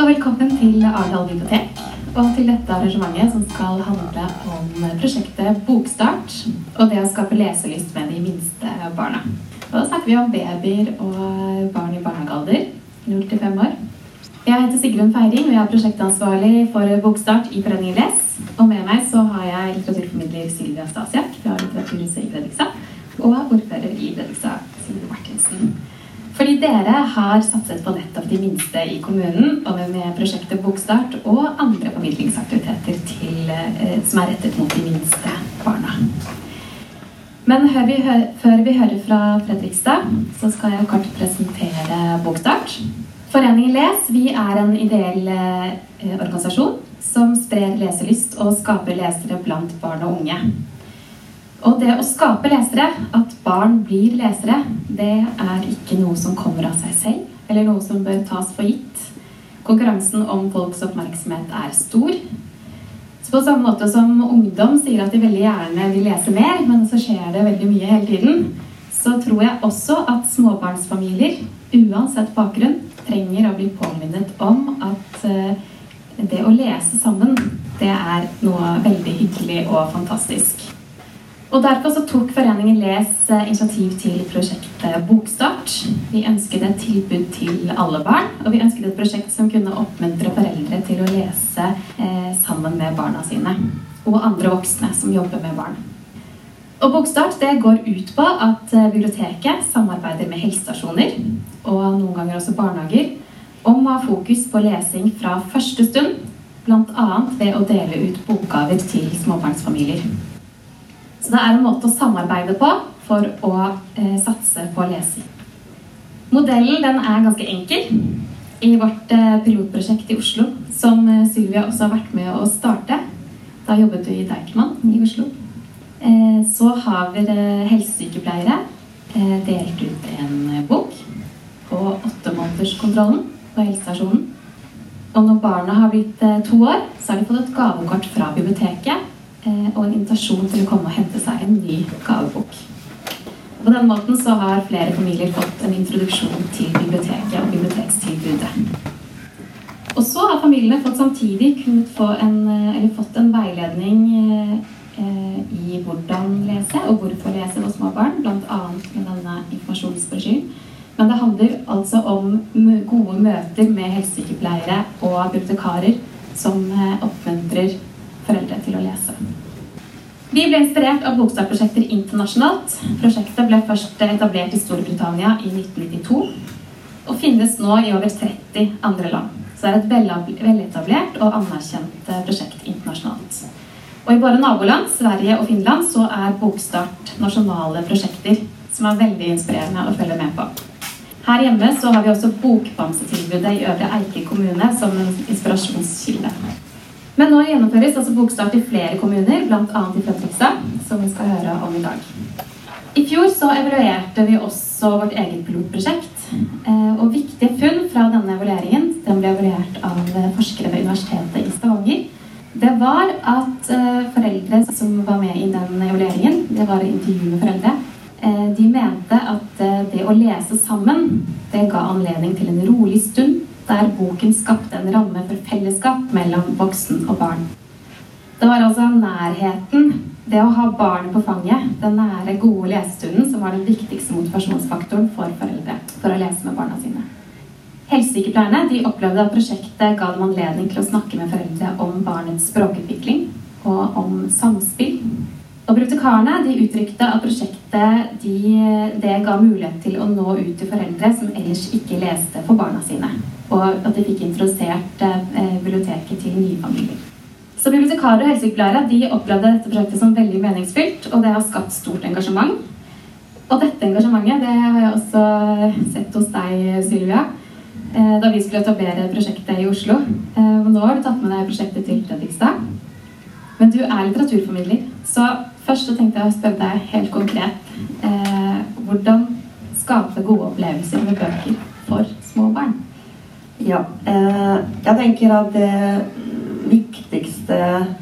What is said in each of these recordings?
og velkommen til Arendal bibliotek. Og til dette arrangementet som skal handle om prosjektet Bokstart og det å skape leselyst med de minste barna. Og da snakker vi om babyer og barn i barnehagealder, 0 til 5 år. Jeg heter Sigrun Feiring, og jeg er prosjektansvarlig for Bokstart i Foreningen Les. Og med meg så har jeg litteraturformidler Silvia Stasiak fra Litteraturhuset i Fredrikstad og ordfører i Fredrikstad, Sigrun Martinsen. Fordi dere har satset på nettopp de minste i kommunen, og med prosjektet Bokstart og andre formidlingsaktiviteter til, eh, som er rettet mot de minste barna. Men vi før vi hører fra Fredrikstad, så skal jeg kort presentere Bokstart. Foreningen Les vi er en ideell eh, organisasjon som sprer leselyst og skaper lesere blant barn og unge. Og det å skape lesere, at barn blir lesere, det er ikke noe som kommer av seg selv, eller noe som bør tas for gitt. Konkurransen om folks oppmerksomhet er stor. Så på samme måte som ungdom sier at de veldig gjerne vil lese mer, men så skjer det veldig mye hele tiden, så tror jeg også at småbarnsfamilier, uansett bakgrunn, trenger å bli påminnet om at eh, det å lese sammen, det er noe veldig hyggelig og fantastisk. Og Derfor så tok Foreningen Les eh, initiativ til prosjektet Bokstart. Vi ønsket et tilbud til alle barn, og vi ønsket et prosjekt som kunne oppmuntre foreldre til å lese eh, sammen med barna sine. Og andre voksne som jobber med barn. Og Bokstart det går ut på at eh, biblioteket samarbeider med helsestasjoner, og noen ganger også barnehager, om å ha fokus på lesing fra første stund, bl.a. ved å dele ut bokgaver til småbarnsfamilier. Så det er en måte å samarbeide på for å eh, satse på lesing. Modellen er ganske enkel. I vårt eh, pilotprosjekt i Oslo, som eh, Sylvia også har vært med å starte Da jobbet du i Deichman i Oslo. Eh, så har vi eh, helsesykepleiere eh, delt ut en bok på åttemånederskontrollen på helsestasjonen. Og når barna har blitt to år, så har de fått et gavekort fra biblioteket og en invitasjon til å komme og hente seg en ny gavebok. På den måten så har flere familier fått en introduksjon til biblioteket og bibliotekstilbudet. Og så har familiene fått samtidig få en, eh, fått en veiledning eh, i hvordan lese og hvorfor lese hos små barn, bl.a. med denne informasjonsbrosjyren. Men det handler altså om gode møter med helsesykepleiere og bibliotekarer som oppmuntrer foreldre til å lese. Vi ble inspirert av Bokstartprosjekter internasjonalt. Prosjektet ble først etablert i Storbritannia i 1992 og finnes nå i over 30 andre land. Så det er et veletablert og anerkjent eh, prosjekt internasjonalt. Og i våre naboland, Sverige og Finland, så er Bokstart nasjonale prosjekter som er veldig inspirerende å følge med på. Her hjemme så har vi også Bokbamsetilbudet i Øvre Eike kommune som en inspirasjonskilde. Men nå gjennomføres altså bokstart i flere kommuner, bl.a. i Fredrikstad, som vi skal høre om i dag. I fjor så evaluerte vi også vårt eget pilotprosjekt. Eh, og viktige funn fra denne evalueringen den ble evaluert av forskere ved Universitetet i Stavanger. Det var at eh, foreldre som var med i den evalueringen, det var intervju med foreldre, eh, de mente at det å lese sammen det ga anledning til en rolig stund der boken skapte en ramme for fellesskap mellom voksen og barn. Det var altså nærheten, det å ha barnet på fanget, den nære, gode lesestunden, som var den viktigste motivasjonsfaktoren for foreldre for å lese med barna sine. Helsesykepleierne de opplevde at prosjektet ga dem anledning til å snakke med foreldre om barnets språkutvikling og om samspill. Og Bibliotekarene de uttrykte at prosjektet de, det ga mulighet til å nå ut til foreldre som ellers ikke leste for barna sine og at de fikk introdusert eh, biblioteket til nye familier. Så Bibliotekarer og helsesykepleiere de opplevde dette prosjektet som veldig meningsfylt, og det har skapt stort engasjement. Og dette engasjementet det har jeg også sett hos deg, Sylvia, eh, da vi skulle etablere prosjektet i Oslo. Eh, nå har du tatt med deg prosjektet til Fredrikstad. Men du er litteraturformidler, så først så tenkte jeg å spørre deg helt konkret hvordan skape gode opplevelser med bøker for små barn? Ja. Eh, jeg tenker at det viktigste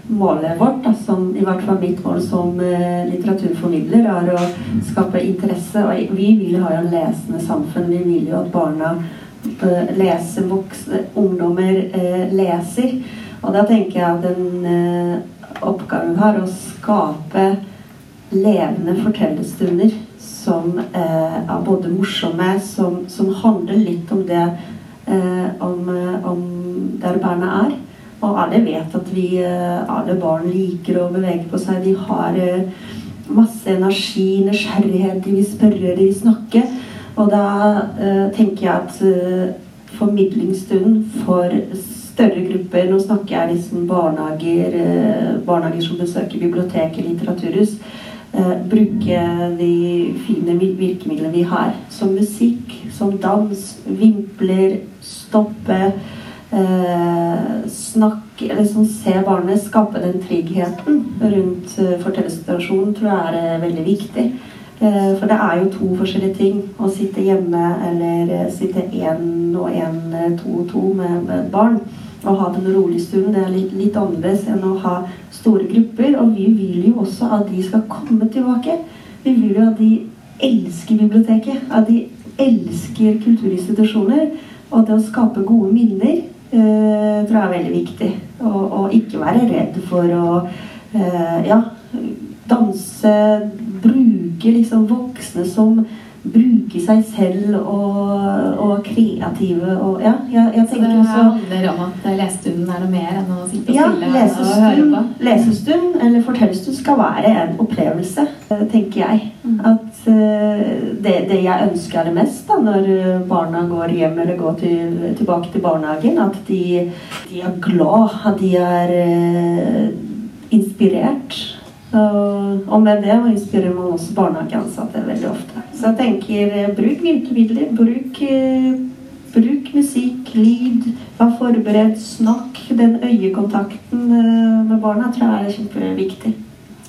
målet vårt, som, i hvert fall mitt mål som eh, litteraturformidler, er å skape interesse. Og vi vil ha et lesende samfunn. Vi vil jo at barna leser, voksne ungdommer eh, leser. Og da tenker jeg at den eh, oppgaven har, å skape levende fortellerstunder som eh, er både morsomme, som, som, handler litt om det eh, om, om, der barna er. Og alle vet at vi, alle barn liker å bevege på seg. De har masse energi, nysgjerrighet, de vil spørre, de vil snakke. Og da tenker jeg at formidlingsstunden for større grupper Nå snakker jeg liksom barnehager, barnehager som besøker bibliotek og litteraturhus. Bruke de fine virkemidlene vi har, som musikk, som dans, vimpler, stoppe eh, snakke, liksom se barnet, skape den tryggheten rundt eh, fortellersituasjonen, tror jeg er uh, veldig viktig. Uh, for det er jo to forskjellige ting å sitte hjemme eller sitte én og én, to og to med, med barn. Og ha den rolige stunden. Det er litt, litt, annerledes enn å ha store grupper. Og vi vil jo også at de skal komme tilbake. Vi vil jo at de elsker biblioteket. At de elsker kulturinstitusjoner. Og det å skape gode minner eh, tror jeg er veldig viktig. Og, ikke være redd for å eh, ja, danse, bruke liksom voksne som bruke seg selv og, og kreative og ja, jeg, jeg Så det handler om at lesestunden er noe mer enn å sitte ja, stille og høre på? Lesestund eller fortellerstund skal være en opplevelse, tenker jeg. Mm. At uh, det, det, jeg ønsker aller mest da, når barna går hjem eller går til, tilbake til barnehagen, at de, de er glad, at de er uh, inspirert og med det inspirerer man også barnehageansatte veldig ofte. Så jeg tenker eh, bruk virkemidler. Bruk, eh, bruk musikk, lyd. Vær forberedt. Snakk. Den øyekontakten eh, med barna tror jeg er kjempeviktig.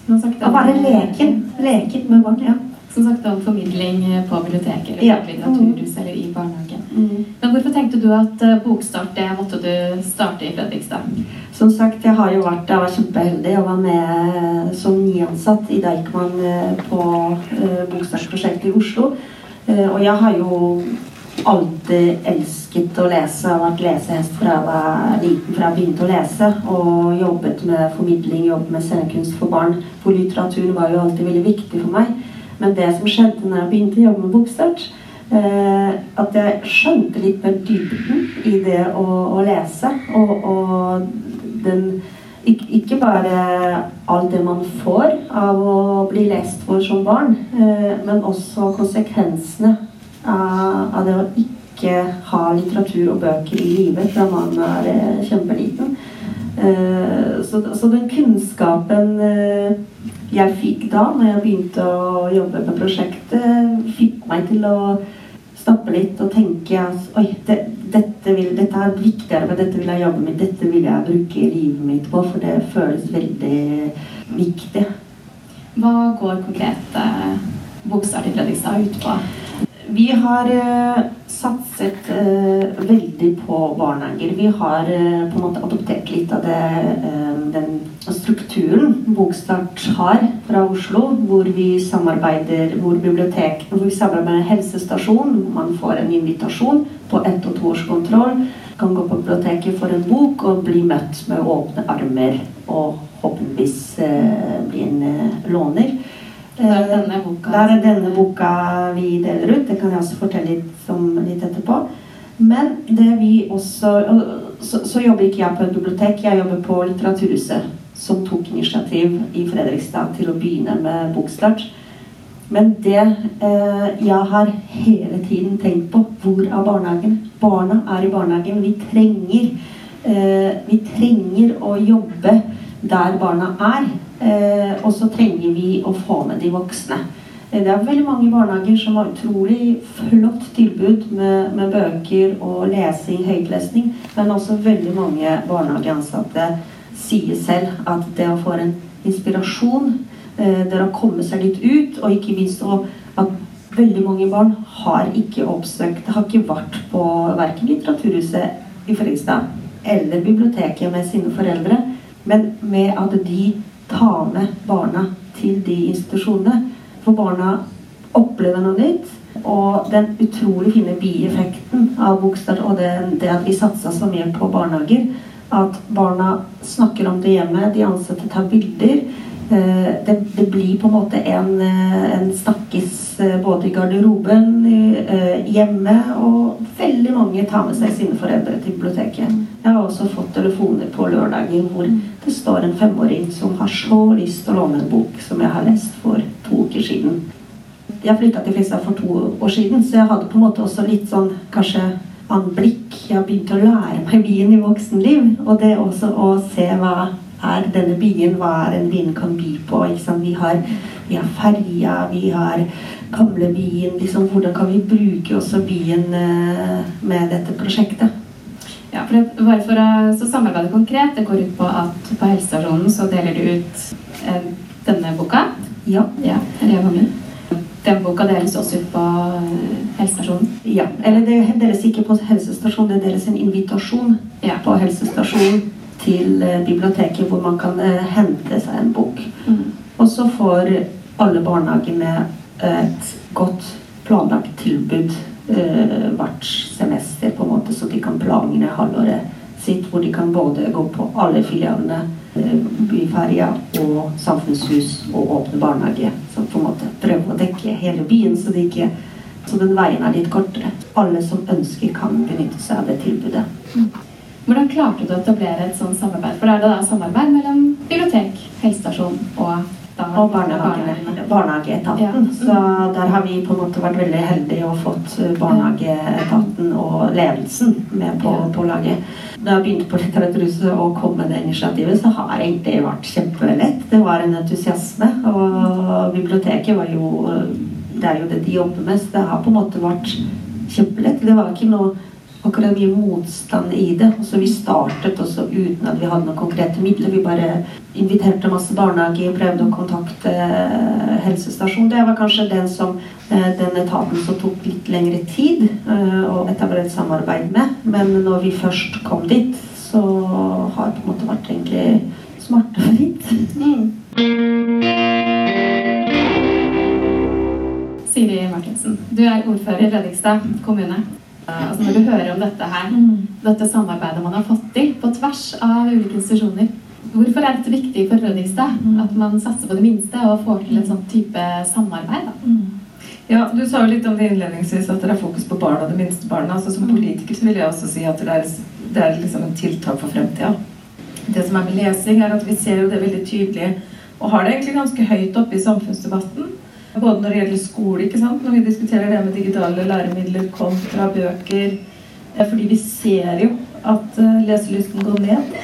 Å være leken. Leken med barn, ja. Som sagt om formidling på biblioteket eller ja. litteraturhus eller i barnehagen. Mm. Men hvorfor tenkte du at bokstart det måtte du starte i Fredrikstad? Som sagt, jeg har jo vært jeg var kjempeheldig og var med som nyansatt i Deichman eh, på uh, Bokstartsprosjektet i Oslo. Uh, og jeg har jo alltid elsket å lese. Jeg har vært lesehest fra jeg var liten, fra jeg begynte å lese. Og jobbet med formidling, jobbet med scenekunst for barn. For litteraturen var jo alltid veldig viktig for meg. Men det som skjedde når jeg begynte å jobbe med Bokstart, eh, at jeg skjønte litt mer dybden i det å, å lese. Og, og den ikke bare alt det man får av å bli lest for som barn, eh, men også konsekvensene av det å ikke ha litteratur og bøker i livet fra man er eh, kjempeliten. Eh, så den kunnskapen jeg fikk da når jeg begynte å jobbe med prosjektet, fikk meg til å stoppe litt og tenke at oi, det, dette, vil, dette er viktigere, dette vil jeg jobbe med, dette vil jeg bruke livet mitt på, for det føles veldig viktig. Hva går konkret eh, Bokstart i Fredrikstad ut på? Vi har uh, satset uh, veldig på barnehager. Vi har uh, på en måte adoptert litt av det, den strukturen Bokstart har fra Oslo, hvor vi samarbeider hvor bibliotek, hvor vi samarbeider med helsestasjon. Man får en invitasjon på ett- og toårskontroll. Kan gå på biblioteket for en bok og bli møtt med åpne armer. Og forhåpentligvis bli en låner. Det er denne boka, det er denne boka vi deler ut. Det kan jeg også fortelle litt om litt etterpå. Men det vi også så, så, jobber ikke jeg på et bibliotek, jeg jobber på Litteraturhuset. Som tok initiativ i Fredrikstad til å begynne med bokstart. Men det eh, jeg har hele tiden tenkt på Hvor er barnehagen? Barna er i barnehagen. Vi trenger, eh, vi trenger å jobbe der barna er. Eh, og så trenger vi å få med de voksne. Eh, det er veldig mange barnehager som har utrolig flott tilbud med, med bøker og lesing, høytlesning. Men også veldig mange barnehageansatte sier selv at det å få en inspirasjon, eh, det å komme seg litt ut, og ikke minst at veldig mange barn har ikke oppsøkt Har ikke vært på verken Litteraturhuset i Fredrikstad eller biblioteket med sine foreldre, men med at de ta med barna til de institusjonene. For barna opplever noe nytt. Og den utrolig fine bieffekten av Bogstad og det, det at vi satsa så mye på barnehager, at barna snakker om det hjemme, de ansatte tar bilder. Eh, det, det, blir på en måte en, eh, en snakkis eh, både i garderoben, hjemme, og veldig mange tar med seg sine foreldre til biblioteket. Jeg har også fått telefoner på lørdager hvor det står en femåring som har så lyst til å låne en bok som jeg har lest for to uker siden. Jeg flytta til Flisa for to år siden, så jeg hadde på en måte også litt sånn kanskje anblikk. Jeg har begynt å lære meg byen i voksenliv. Og det også å se hva er denne byen, hva er en byen kan by på. Vi har, vi har ferja, vi har gamlebyen. Liksom, hvordan kan vi bruke også byen eh, med dette prosjektet? Ja, for det, bare for å så samarbeide konkret, det går ut på at på helsestasjonen så deler du ut eh, denne boka. Ja. ja Reva min. Den boka deles også ut på eh, helsestasjonen? Ja. Eller det deles ikke på helsestasjonen, det deles en invitasjon ja. på helsestasjonen til eh, biblioteket hvor man kan eh, hente seg en bok. Mm. Og så får alle barnehagene et godt planlagt tilbud eh, hvert semester, på en måte, så de kan planlegge halvåret sitt, hvor de kan både gå på alle filialene, eh, Byferja og samfunnshus og åpne barnehage. Så på en måte prøve å dekke hele byen, så, de ikke, så den veien er litt kortere. Alle som ønsker, kan benytte seg av det tilbudet. Hvordan klarte du å etablere et sånt samarbeid? For det er det da samarbeid mellom bibliotek, helsestasjon og og barnehage, barnehageetaten. Så der har vi på en måte vært veldig heldige og fått eh, barnehageetaten og ledelsen med på, på laget. Da jeg begynte på Litteraturhuset og kom med det initiativet, så har det egentlig vært kjempelett. Det var en entusiasme. Og biblioteket var jo Det er jo det de jobber med. Så det har på en måte vært kjempelett. Det var ikke noe akkurat mye motstand i det. Og så Vi startet også uten at vi hadde noen konkrete midler. Vi bare inviterte masse barnehager, prøvde å kontakte helsestasjonen. Det var kanskje den, som, eh, den etaten som tok litt lengre tid eh, å etablere et samarbeid med. Men når vi først kom dit, så har det på en måte vært egentlig smertefritt. Mm. Siri Martinsen, du er ordfører i Fredrikstad kommune. Altså når du hører om dette her, mm. dette samarbeidet man har fått til på tvers av ulike institusjoner. Hvorfor er dette viktig for Rødningstad? Mm. At man satser på det minste og får til en sånn type samarbeid? da? Ja, Du sa jo litt om det innledningsvis at det er fokus på barna de minste barna. Altså Som politiker så vil jeg også si at det er, det er liksom en tiltak for fremtida. Det som er med lesing, er at vi ser jo det veldig tydelig, og har det egentlig ganske høyt oppe i samfunnsdebatten. Både når det gjelder skole, ikke sant? når vi diskuterer det med digitale læremidler kontra bøker. Fordi vi ser jo at eh, leselysten går ned.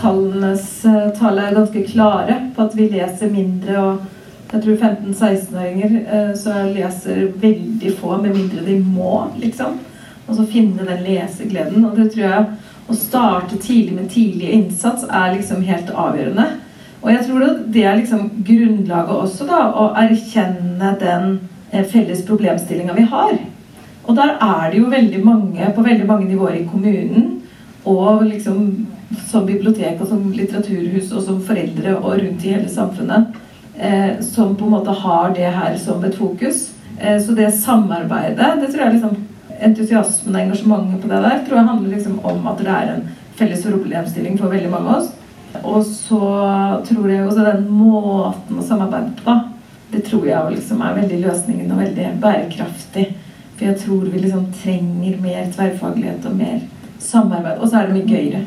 Tallenes eh, tall er ganske klare på at vi leser mindre. og jeg tror 15-16-åringer eh, så leser veldig få, med mindre de må, liksom. Og så finne den lesegleden. Og det tror jeg å starte tidlig med tidlig innsats er liksom helt avgjørende. Og jeg tror det er liksom grunnlaget også, da, å erkjenne den eh, felles problemstillinga vi har. Og der er det jo veldig mange på veldig mange nivåer i kommunen, og liksom som bibliotek og som litteraturhus og som foreldre og rundt i hele samfunnet, eh, som på en måte har det her som et fokus. Eh, så det samarbeidet, det tror jeg liksom entusiasmen og engasjementet på det der tror jeg handler liksom om at det er en felles problemstilling for veldig mange av oss. Og så tror jeg også den måten å samarbeide på, det tror jeg liksom er veldig løsningen og veldig bærekraftig. For jeg tror vi liksom trenger mer tverrfaglighet og mer samarbeid. Og så er det mye gøyere.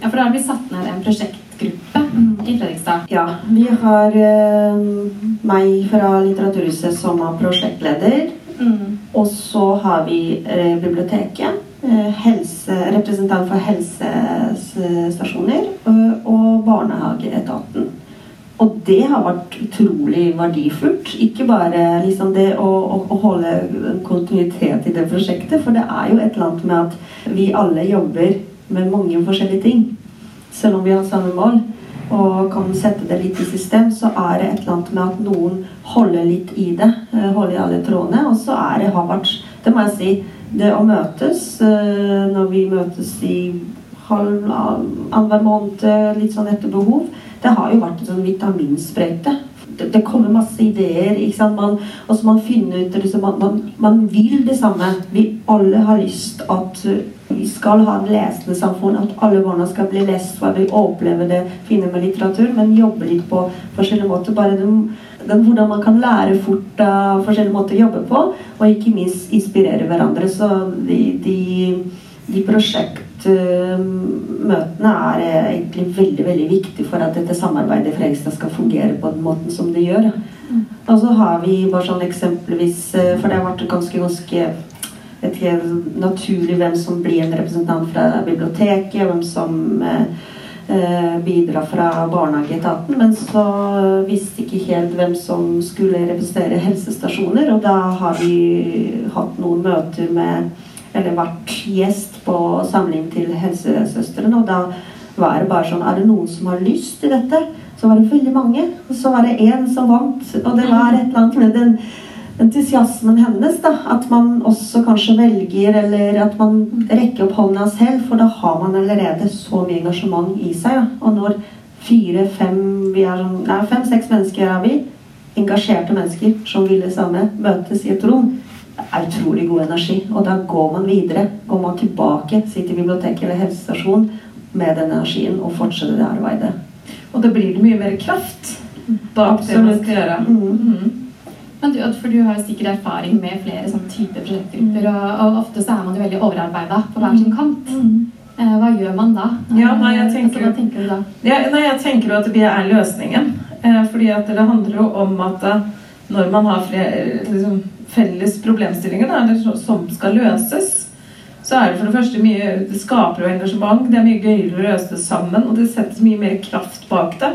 Ja, for da har vi satt ned en prosjektgruppe i Fredrikstad. Ja. Vi har eh, meg fra Litteraturhuset som er prosjektleder. Mm. Og så har vi eh, biblioteket helse, representant for helsestasjoner eh, og barnehageetaten. Og det har vært utrolig verdifullt. Ikke bare liksom det å, å, å, holde kontinuitet i det prosjektet, for det er jo et eller annet med at vi alle jobber med mange forskjellige ting. Selv om vi har samme mål og kan sette det litt i system, så er det et eller annet med at noen holder litt i det. Eh, holder i alle trådene. Og så er det har vært Det må jeg si det å møtes eh, når vi møtes i halv annenhver måned, litt sånn etter behov, det har jo vært en sånn vitaminsprøyte. det, kommer masse ideer. ikke sant? Man, også man finner ut liksom, man, man, man vil det samme. Vi alle har lyst at vi skal ha et lesende samfunn. At alle barna skal bli lest, og at vi opplever det fine med litteratur, men jobbe litt på forskjellige måter. bare den, hvordan man kan lære fort av forskjellige måter å jobbe på, og ikke minst inspirere hverandre. Så de, de, de prosjektmøtene er egentlig veldig veldig viktig for at dette samarbeidet i Fredrikstad skal fungere på den måten som det gjør. Og så har vi bare sånn eksempelvis eh, For det har vært ganske ganske et helt naturlig hvem som blir en representant fra biblioteket, hvem som eh, eh bidrar fra barnehageetaten. Men så visste ikke helt hvem som skulle representere helsestasjoner, og da har vi hatt noen møter med eller vært gjest på samling til helsesøstrene. Og da var det bare sånn Er det noen som har lyst til dette? Så var det veldig mange. Og så var det én som vant. Og det var et eller annet med den entusiasmen hennes. da, At man også kanskje velger, eller at man rekker opp hånda selv. For da har man allerede så mye engasjement i seg. Ja. Og når fire-fem vi sånn, Nei, fem-seks mennesker er vi. Engasjerte mennesker som vil det samme, møtes i et rom det er utrolig god energi. Og da går man videre. Går man tilbake, sitter i biblioteket eller helsestasjon med den energien og fortsetter det arbeidet. Og da blir det mye mer kraft bak det man skal gjøre. Mm. Mm. Men du, for du har jo sikkert erfaring med flere sånne typer prosjektgrupper, og, og, ofte så er man jo veldig overarbeida på hver sin kant. Mm. Eh, hva gjør man da? Ja, nei, jeg tenker, altså, hva tenker du da? Ja, nei, jeg tenker at det er løsningen. Eh, fordi at det handler jo om at når man har flere, liksom, felles problemstillinger da, som skal løses, så er det for det første mye Det skaper jo engasjement. Det er mye gøyere å løse det sammen, og det settes mye mer kraft bak det.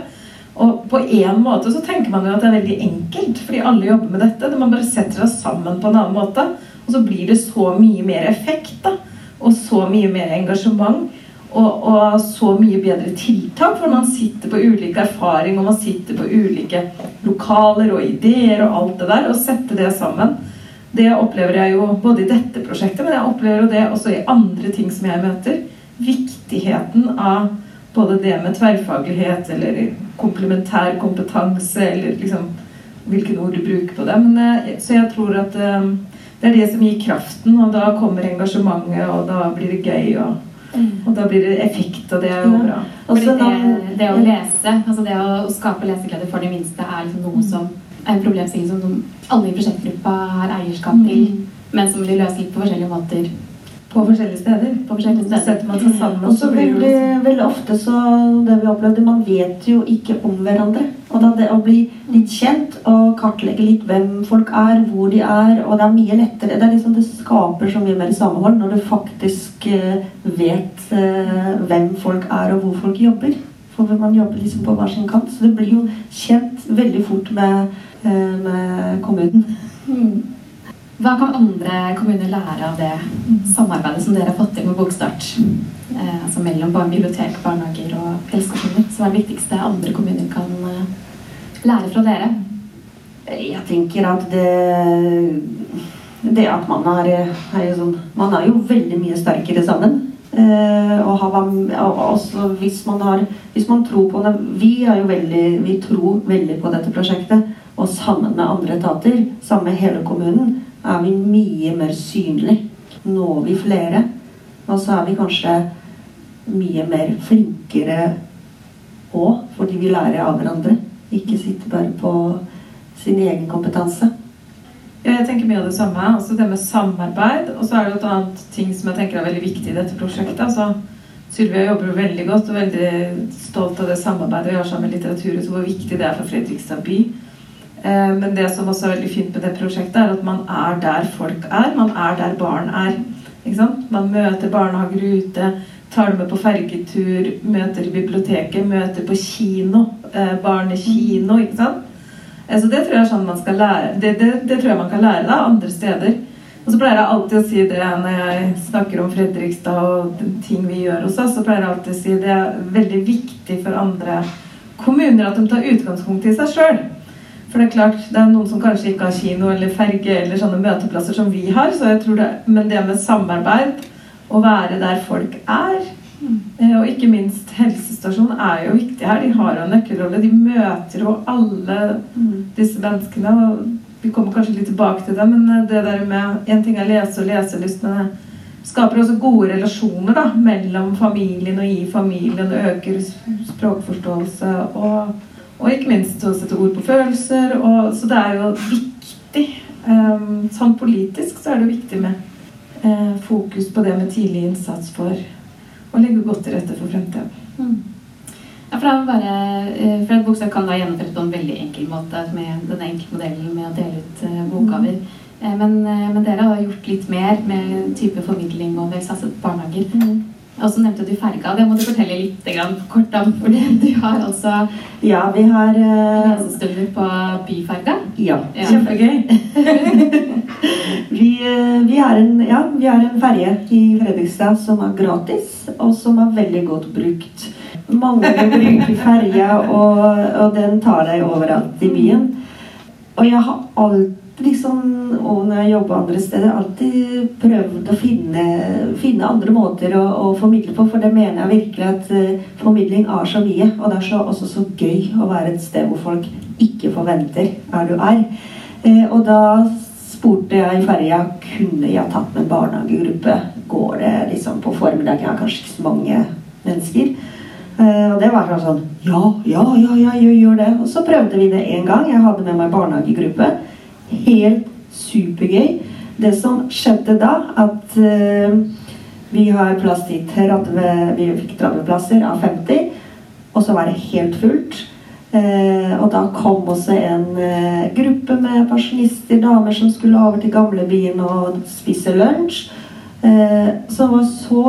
Og på en måte så tenker man jo at det er veldig enkelt, fordi alle jobber med dette. Man bare setter seg sammen på en annen måte, og så blir det så mye mer effekt. da, Og så mye mer engasjement. Og, og, så mye bedre tiltak, for man sitter på ulike erfaring, og man sitter på ulike lokaler og ideer og alt det der, og sette det sammen. Det opplever jeg jo både i dette prosjektet, men jeg opplever jo det også i andre ting som jeg møter. Viktigheten av både det med tverrfaglighet eller komplementær kompetanse, eller liksom hvilke ord du bruker på det. Men, eh, så jeg tror at um, det er det som gir kraften, og da kommer engasjementet, og da blir det gøy. og og da blir det effekt, og det er jo bra. Også, det, det, å lese, altså det å skape leseglede for de minste, er liksom noe som er en problemstilling som alle i prosjektgruppa har eierskap til, mm. men som blir løst litt på forskjellige måter. På forskjellige steder. På forskjellige steder. Setter man seg sammen. Og så veldig, veldig ofte så det vi opplevde, Man vet jo ikke om hverandre. Og da det å bli litt kjent og kartlegge litt hvem folk er, hvor de er Og det er mye lettere. Det, er liksom, det skaper så mye mer samhold når du faktisk uh, vet uh, hvem folk er, og hvor folk jobber. For man jobber liksom på hver sin kant. Så det blir jo kjent veldig fort med, uh, med kommunen. Mm. Hva kan andre kommuner lære av det samarbeidet som dere har fått til med Bokstart? Eh, altså mellom bibliotek, barnehager og helsestasjoner. Hva er det viktigste andre kommuner kan eh, lære fra dere? Jeg tenker at det Det at man er, er jo sånn Man er jo veldig mye sterkere sammen. Eh, og, har, og også hvis man har Hvis man tror på det Vi er jo veldig Vi tror veldig på dette prosjektet. Og sammen med andre etater, sammen med hele kommunen, er vi mye mer synlig. Når vi flere. Og så er vi kanskje mye mer flinkere òg, fordi vi lærer av hverandre. Ikke sitter bare på sin egen kompetanse. Ja, jeg tenker mye av det samme. Også det med samarbeid. Og så er det et annet ting som jeg tenker er veldig viktig i dette prosjektet. altså Sylvia jobber veldig godt og veldig stolt av det samarbeidet vi har sammen med Litteraturhuset, hvor viktig det er for Fredrikstad by. Eh, men det som også er veldig fint med det prosjektet, er at man er der folk er. Man er der barn er. Man møter barnehager ute, tar dem med på fergetur, møter i biblioteket, møter på kino. Eh, barnekino. ikke sant? Eh, så det tror jeg sånn man skal lære det, det, det, tror jeg man kan lære da, andre steder. Og så pleier jeg alltid å si det når jeg snakker om Fredrikstad og ting vi gjør hos oss, så pleier jeg alltid å si det er veldig viktig for andre kommuner at de tar utgangspunkt i seg sjøl. For det er klart, det er noen som kanskje ikke har kino eller ferge eller sånne møteplasser som vi har. Så jeg tror det, men det med samarbeid, å være der folk er, Eh, Og ikke minst helsestasjonen er jo viktig her. De har jo en nøkkelrolle. De møter jo alle disse menneskene. og Vi kommer kanskje litt tilbake til det, men eh, det der med En ting er lese og leselyst, men det skaper også gode relasjoner da, mellom familien og i familien. Øker språkforståelse og, og ikke minst å sette ord på følelser. Og, så det er jo viktig. Um, sånn politisk så er det viktig med uh, fokus på det med tidlig innsats for å legge godt til rette for fremtiden. Mm. Ja, for, bare, uh, for et bokstart kan da gjennomføre på en veldig enkel måte med den enkle modellen med å dele ut uh, bokgaver. Mm. Men, men dere har gjort litt mer med type formidling og satset på barnehager. Og så nevnte du ferga. Det må du fortelle litt kort om. For du har altså Ja, vi har eh, lesestunder på Byferga. Ja. Kjempegøy! Vi, eh, vi har en, ja, vi en ferge i Fredrikstad som er gratis, og som er veldig godt brukt. Mange bruker ferja, og, og den tar deg overalt i byen. Og jeg har alltid, liksom, og når jeg jobber andre steder, alltid prøvd å finne, finne andre måter å, å formidle på, for det mener jeg virkelig at uh, formidling er så mye. Og det er så, også så gøy å være et sted hvor folk ikke forventer er du er. Uh, og da spurte jeg i ferja kunne jeg tatt med barnehagegruppe. Går det liksom på formiddag? Jeg har kanskje ikke så mange mennesker. Uh, og det var sånn Ja, ja, ja, ja, gjør, gjør det. Og så prøvde vi det en gang. Jeg hadde med meg barnehagegruppe. Helt supergøy. Det som skjedde da, at eh, vi har plass til 30 Vi fikk 30 plasser av 50. Og så var det helt fullt. Eh, og da kom også en eh, gruppe med pensjonister, damer som skulle over til gamlebyen og spise lunsj. Eh, som var så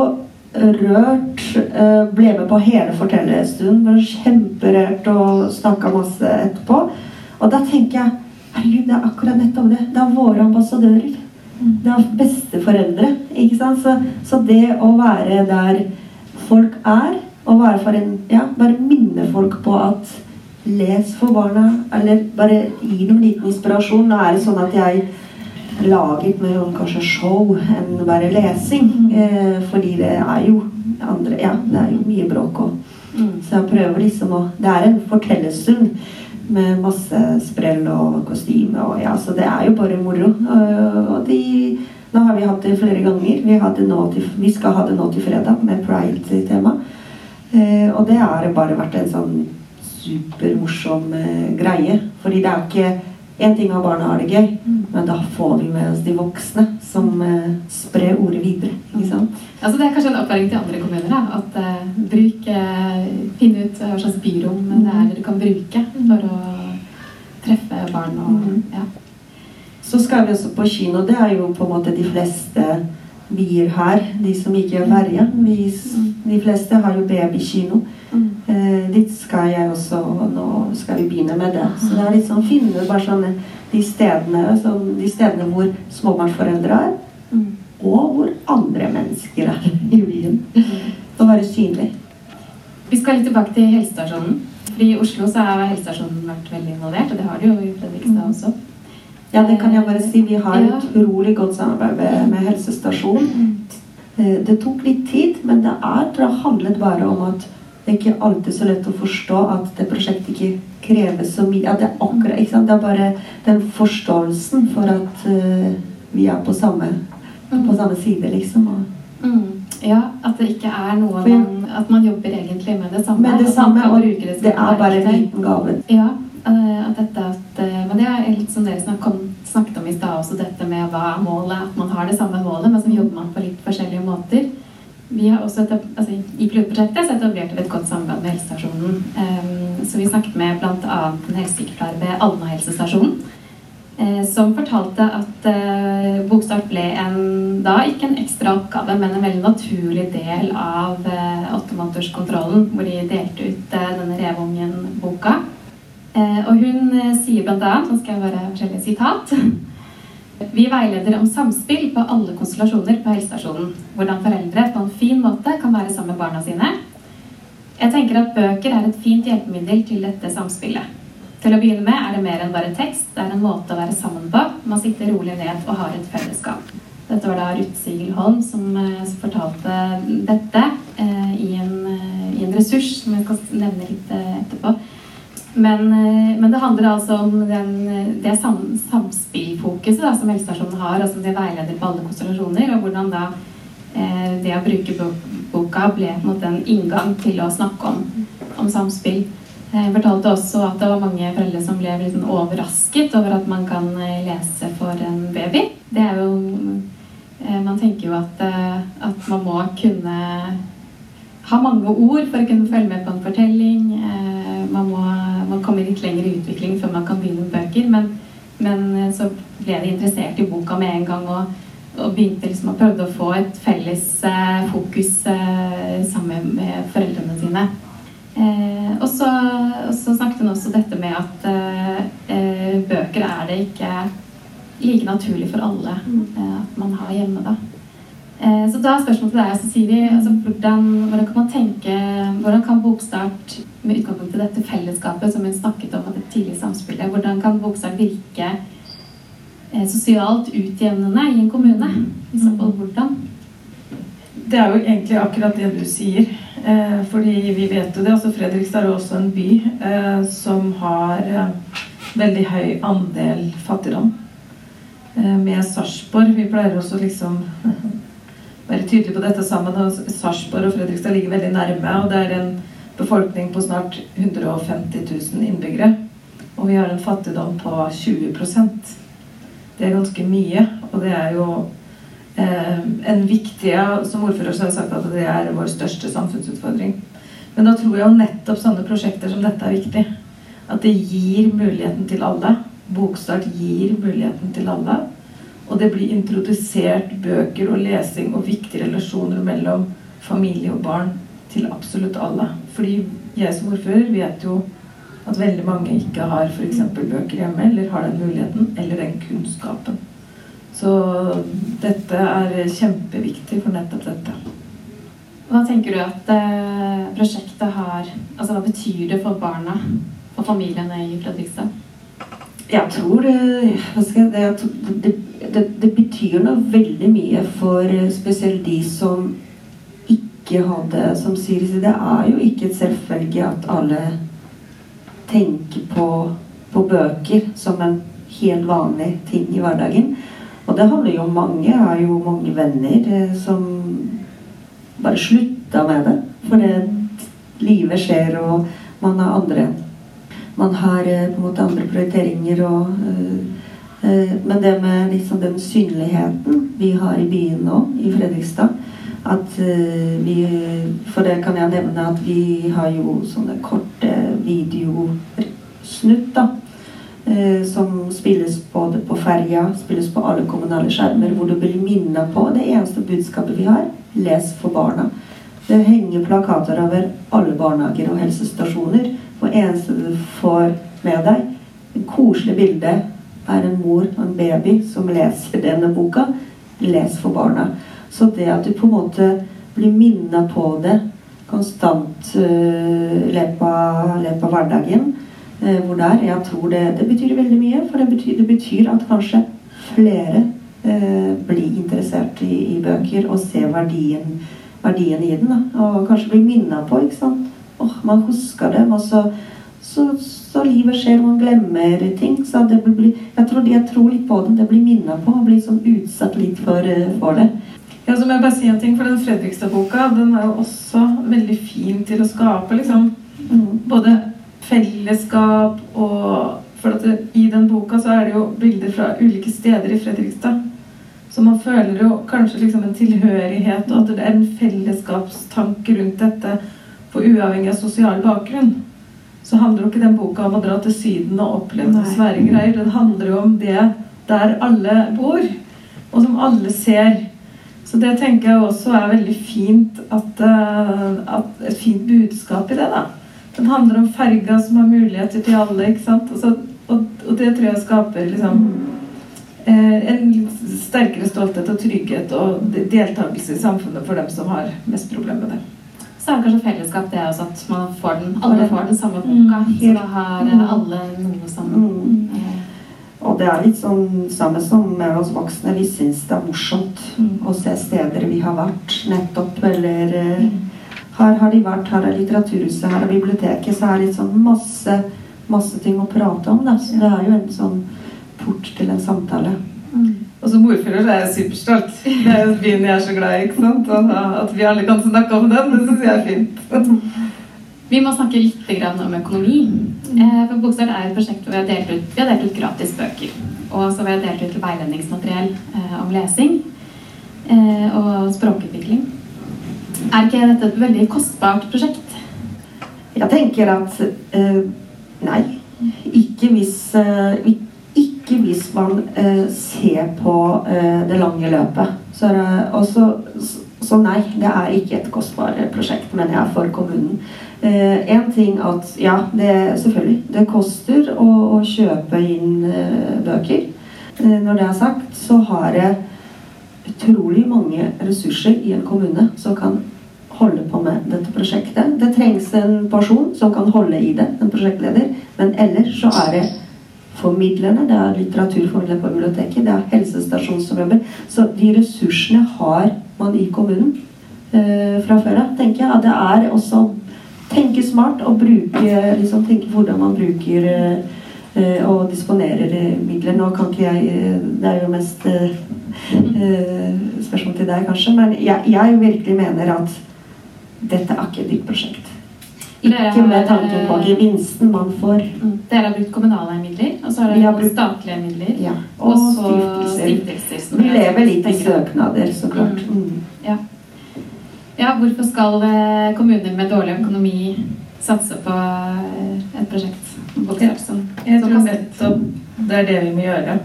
rørt. Eh, ble med på hele fortellerstunden. Var kjemperørt og snakka masse etterpå. Og da tenker jeg herregud, det er akkurat nettopp det. Det er våre ambassadører. Det er besteforeldre. ikke sant? Så, så det å være der folk er, og være for en Ja, bare minne folk på at les for barna, eller bare gi dem liten inspirasjon. Nå er det sånn at jeg laget mer om kanskje show enn bare lesing. Eh, fordi det er jo andre Ja, det er jo mye bråk òg. Mm. Så jeg prøver liksom å Det er en fortellerstund med masse sprell og kostyme og ja, så det er jo bare moro. Og, og de Nå har vi hatt det flere ganger. Vi, til, vi skal ha det nå til fredag med pride-tema. Eh, og det har bare vært en sånn supermorsom eh, greie. Fordi det er ikke En ting av barna har det gøy, men da får vi med oss de voksne som eh, sprer ordet videre. Altså det er kanskje en opplæring til andre kommuner. Da, at eh, bruk, eh, Finn ut hva slags byrom det er dere kan bruke for å treffe barn. Og, mm. ja. Så skal vi også på kino. Det er jo på en måte de fleste byer her. De som ikke er verja. Vi, de fleste har jo babykino. Eh, dit skal jeg også, og nå skal vi begynne med det. Så det er litt sånn finne bare sånne de stedene, så de stedene hvor småbarnsforeldre er, Mm. og hvor andre mennesker er i byen. Å være synlig. Vi skal litt tilbake til helsestasjonen. For I Oslo så har helsestasjonen vært veldig involvert, og det har det jo i Fredrikstad også. Ja, det kan jeg bare si. Vi har Ja. utrolig godt samarbeid med, med helsestasjonen. Eh, Det tok litt tid, men det er det handlet bare om at det er ikke alltid så lett å forstå at det prosjektet ikke krever så mye. At det er akkurat, ikke sant? Det er bare den forståelsen for at uh, vi er på samme, på samme side, liksom. Og, Mm. Ja, at det ikke er noe man At man jobber egentlig med det samme. Med det samme, og det det er bare en liten gave. Ja, at dette at, eh, Men det er litt som dere snakket om i stad også, dette med hva er målet. At man har det samme målet, men så jobber man på litt forskjellige måter. Vi har også et, altså, I pilotprosjektet så etablerte vi et godt samarbeid med helsestasjonen. Um, så vi snakket med bl.a. en helsesykepleier ved Alna helsestasjon. Uh, som fortalte at uh, Bokstart ble en, da ikke en ekstra oppgave, men en veldig naturlig del av åttemånederskontrollen, uh, hvor de delte ut eh, denne Revungen-boka. Eh, og hun eh, sier bl.a., nå skal jeg bare forskjellige sitat Vi veileder om samspill på alle konstellasjoner på helsestasjonen. Hvordan foreldre på en fin måte kan være sammen med barna sine. Jeg tenker at bøker er et fint hjelpemiddel til dette samspillet. Til å begynne med er det mer enn bare tekst. Det er en måte å være sammen på. Man sitter rolig ned og har et fellesskap. Dette var da Ruth Sigelholm som, eh, fortalte dette eh, i ressurs, som jeg skal nevne litt etterpå. Men, men, det handler altså om den, det sam, samspillfokuset da, som helsestasjonen har, og som de veileder på alle konstellasjoner. Og hvordan da eh, det å bruke boka ble på en inngang til å snakke om, om samspill. Jeg fortalte også at det var mange foreldre som ble litt sånn overrasket over at man kan lese for en baby. Det er jo Eh, man tenker jo at, eh, at, man må kunne ha mange ord for å kunne følge med på en fortelling. Eh, man må, man komme litt lenger i utvikling før man kan begynne med bøker. Men, men så ble de interessert i boka med en gang og, og begynte liksom å prøve å få et felles fokus sammen med foreldrene sine. og, så, og, så, snakket hun også dette med at bøker er det ikke like naturlig for alle eh, at man har hjemme. da. Eh, så da er spørsmålet til deg, Cecilie, altså, hvordan, hvordan, kan man tenke Hvordan kan Bokstart, med utgangspunkt i dette fellesskapet som hun snakket om, det tidlige samspillet, hvordan kan Bokstart virke eh, sosialt utjevnende i en kommune? I så fall hvordan? Det er jo egentlig akkurat det du sier. Eh, fordi vi vet jo det. altså Fredrikstad er også en by eh, som har eh, veldig høy andel fattigdom. Eh, med Sarpsborg. Vi pleier også liksom være tydelig på dette sammen. og Sarpsborg og Fredrikstad ligger veldig nærme. og Det er en befolkning på snart 150 000 innbyggere. Og vi har en fattigdom på 20% Det er ganske mye. Og det er jo eh, en viktig Som ordfører har jeg sagt at det er vår største samfunnsutfordring. Men da tror jeg jo nettopp sånne prosjekter som dette er viktig. At det gir muligheten til alle. Bokstart gir muligheten til alle. Og det blir introdusert bøker og lesing og viktige relasjoner mellom familie og barn til absolutt alle. Fordi jeg som ordfører vet jo at veldig mange ikke har f.eks. bøker hjemme, eller har den muligheten, eller den kunnskapen. Så dette er kjempeviktig for nettopp dette. Hva tenker du at eh, prosjektet har Altså hva betyr det for barna og familiene i Fredrikstad? Jeg tror det, det, det, det, betyr noe veldig mye for eh, spesielt de som ikke hadde Som sier det er jo ikke et selvfølge at alle tenker på, på, bøker som en helt vanlig ting i hverdagen. Og det handler jo om mange. Jeg har jo mange venner eh, som bare slutta med det. For det livet skjer, og man har andre man har eh, på en måte andre prioriteringer og Men det med liksom den synligheten vi har i byen nå, i Fredrikstad at vi For det kan jeg nevne at vi har jo sånne korte videosnutt, da. Som spilles både på ferja, spilles på alle kommunale skjermer, hvor du blir minnet på det eneste budskapet vi har les for barna. Det henger plakater over alle barnehager og helsestasjoner og eneste du får med deg, et koselig bilde, er en mor og en baby som leser denne boka. Les for barna. Så det at du på en måte blir minnet på det konstant uh, løpet av hverdagen, uh, hvor det er, jeg tror det, det, betyr veldig mye. For det betyr, det betyr at kanskje flere uh, blir interessert i, i, bøker og ser verdien, verdien i den. Da. Og kanskje blir minnet på. ikke sant? oh, man husker dem, og så, så, så, livet skjer, man glemmer ting. Så det blir, jeg, tror, jeg tror litt på det. Det blir minnet på, og blir sånn utsatt litt for, eh, for det. Ja, så må jeg bare si en ting, for Den Fredrikstad-boka den er jo også veldig fin til å skape liksom, mm. både fellesskap og For at det, i den boka så er det jo bilder fra ulike steder i Fredrikstad. Så man føler jo kanskje liksom en tilhørighet, og at det er en fellesskapstanke rundt dette. For uavhengig av sosial bakgrunn så handler jo ikke den boka om å dra til Syden og oppleve svære greier. Den handler jo om det der alle bor, og som alle ser. Så det tenker jeg også er veldig fint at, uh, at Et fint budskap i det, da. Den handler om ferga som har muligheter til alle, ikke sant. Og, så, og, og det tror jeg skaper liksom uh, en sterkere stolthet og trygghet og deltakelse i samfunnet for dem som har mest problemer med det så er det kanskje fellesskap det også at man får den, alle får den samme boka. Mm. Så da har eh, mm. alle noe sammen. Mm. Eh. Og det er litt sånn samme som med oss voksne. Vi syns det er morsomt mm. å se steder vi har vært nettopp, eller mm. Her har de vært, her er Litteraturhuset, her er biblioteket. Så er det sånn masse, masse ting å prate om. Da. Så det er jo en sånn port til en samtale. Mm. Og som ordfører så er jeg superstolt. Det er jo byen jeg er så glad i. ikke sant? Og at vi alle kan snakke om den, det syns jeg er fint. Vi må snakke litt om økonomi. Eh, for Bokstart er et prosjekt hvor vi har delt ut, vi har delt ut gratis bøker. Og så har vi delt ut veiledningsmateriell eh, om lesing eh, og språkutvikling. Er ikke dette et veldig kostbart prosjekt? Jeg tenker at nei. Ikke hvis, uh, ikke hvis man uh, ser på det lange løpet. Så, også, så, nei, det er ikke et kostbart prosjekt, men jeg er for kommunen. en ting at ja, det selvfølgelig det koster å, å kjøpe inn bøker. når det er sagt, så har jeg utrolig mange ressurser i en kommune som kan holde på med dette prosjektet. Det trengs en person som kan holde i det, en prosjektleder. Men ellers så er det formidlerne, det er litteraturformidlere på biblioteket, det er helsestasjonen som jobber. Så de ressursene har man i kommunen eh, fra før av, tenker jeg. Det er også tenke smart og bruke liksom tenke hvordan man bruker eh, og disponerer midler. Nå kan ikke jeg eh, Det er jo mest eh, eh, spørsmål til deg, kanskje. Men jeg, jeg virkelig mener at dette er ikke dyrt prosjekt. Ikke med tanke på gevinsten man får. Mm. Dere har brukt kommunale midler, og så har dere brukt statlige midler. Ja. Og, og stiftelser. stiftelser Vi lever litt i søknader, så klart. Mm. mm. Ja. ja. hvorfor skal eh, kommuner med dårlig økonomi satse på eh, et prosjekt? Jeg, jeg tror nettopp det er det vi må gjøre.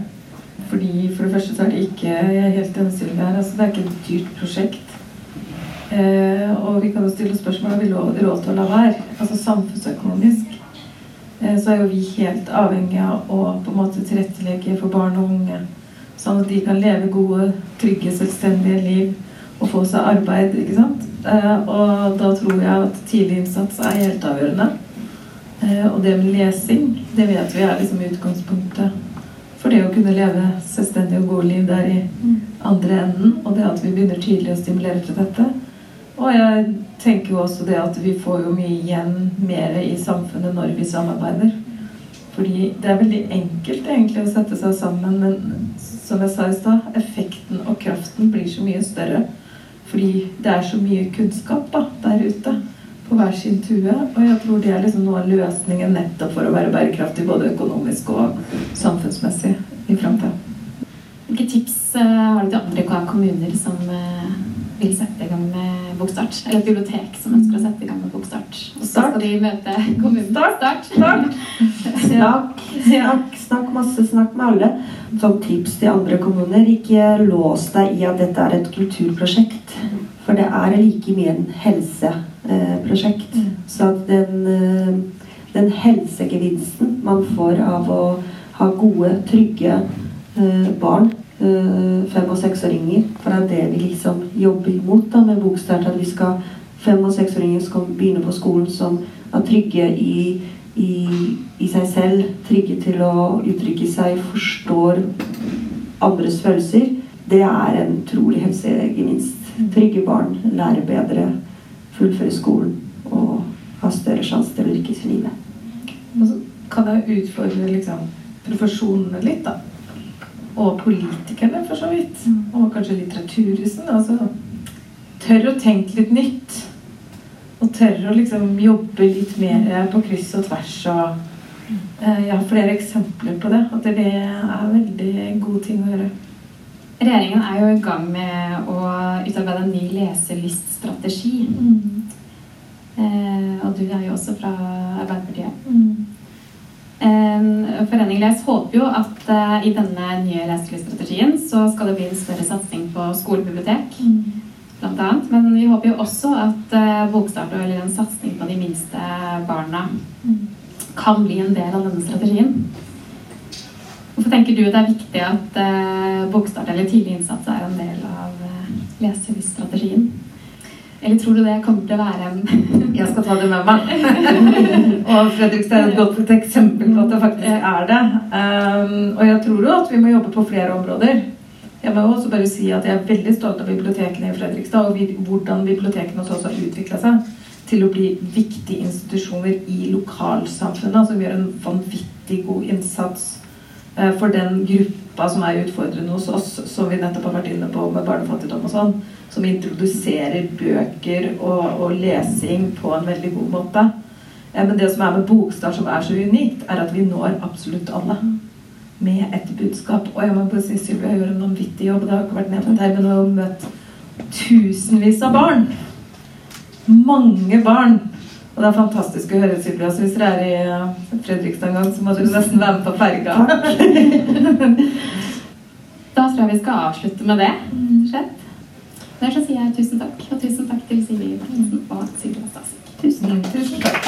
Fordi For det første så er det ikke Jeg er helt enig med her, altså Det er ikke et dyrt prosjekt. Eh, og vi kan jo stille spørsmål om vi har råd til å la være. Altså Samfunnsøkonomisk eh, så er jo vi helt avhengig av å på en måte tilrettelegge for barn og unge. Sånn at de kan leve gode, trygge, selvstendige liv og få seg arbeid. ikke sant? Eh, og da tror jeg at tidlig innsats er helt avgjørende. Eh, og det med lesing, det vet vi er liksom utgangspunktet for det å kunne leve selvstendige og gode liv der i mm. andre enden. Og det at vi begynner tidlig å stimulere til dette. Og jeg tenker jo også det at vi får jo mye igjen mer i samfunnet når vi samarbeider. Fordi det er veldig enkelt egentlig å sette seg sammen, men som jeg sa i stad, effekten og kraften blir så mye større. Fordi det er så mye kunnskap da, der ute på hver sin tue. Og jeg tror det er liksom noe av løsningen nettopp for å være bærekraftig både økonomisk og samfunnsmessig i framtida. Hvilke tips uh, har du til andre kommuner som uh, vil sette i gang med Bokstart. Eller et bibliotek som ønsker å sette i gang med Bokstart. Og så skal de møte kommunen. Start! Start. snakk, snakk, snakk masse. Snakk med alle. Som tips til andre kommuner, ikke lås deg i at dette er et kulturprosjekt. For det er like mye en helseprosjekt. Så at den, eh, den helsegevinsten man får av å ha gode, trygge eh, barn fem- og seksåringer. For det er det vi liksom jobber imot da, med Bokstart. At vi skal fem- og seksåringer skal begynne på skolen som er trygge i, i, i, seg selv. Trygge til å uttrykke seg, forstår andres følelser. Det er en utrolig helsegevinst. Trygge barn lærer bedre, fullføre skolen og har større sjanse til å lykkes i livet. Kan jeg utfordre liksom, profesjonene litt, da og politikerne, for så vidt. Mm. Og kanskje litteraturhusen. Altså tør å tenke litt nytt. Og tør å liksom jobbe litt mer på kryss og tvers. Og eh, jeg har flere eksempler på det. At det er veldig god ting å gjøre. Regjeringen er jo i gang med å utarbeide en ny leseliststrategi. Mm. Eh, og du er jo også fra Arbeiderpartiet. Mm. Foreningen Les håper jo at uh, i denne nye leselyststrategien så skal det bli en større satsing på skolebibliotek. Mm. Blant annet. Men vi håper jo også at uh, Bokstart eller en satsing på de minste barna mm. kan bli en del av denne strategien. Hvorfor tenker du det er viktig at uh, Bokstart eller tidlig innsats er en del av leselyststrategien? Eller tror du det kommer til å være en Jeg skal ta det med meg. og Fredrikstad er et godt eksempel på at det faktisk er det. Um, og jeg tror jo at vi må jobbe på flere områder. Jeg må også bare si at jeg er veldig stolt av bibliotekene i Fredrikstad og hvordan bibliotekene også har utvikla seg. til å bli viktige institusjoner i lokalsamfunnet, som gjør en vanvittig god innsats for den gruppa som er utfordrende hos oss, som vi nettopp har vært inne på med barnefattigdom og sånn, som introduserer bøker og, og lesing på en veldig god måte. Eh, men det som er med Bokstart som er så unikt, er at vi når absolutt alle med et budskap. Og jeg må bare si Sylvia gjør en vanvittig jobb. Det har ikke vært nevnt her, men hun har møtt tusenvis av barn mange barn. Og det er fantastisk å høre, Sylvia. Så hvis dere er i eh, Fredrikstad en gang, så må du nesten være med på ferga. da tror jeg vi skal avslutte med det. Mm. Rett. Der så sier jeg tusen takk. Og tusen takk til Sigrid Martinsen og Sylvia Stasik. Tusen. Tusen takk.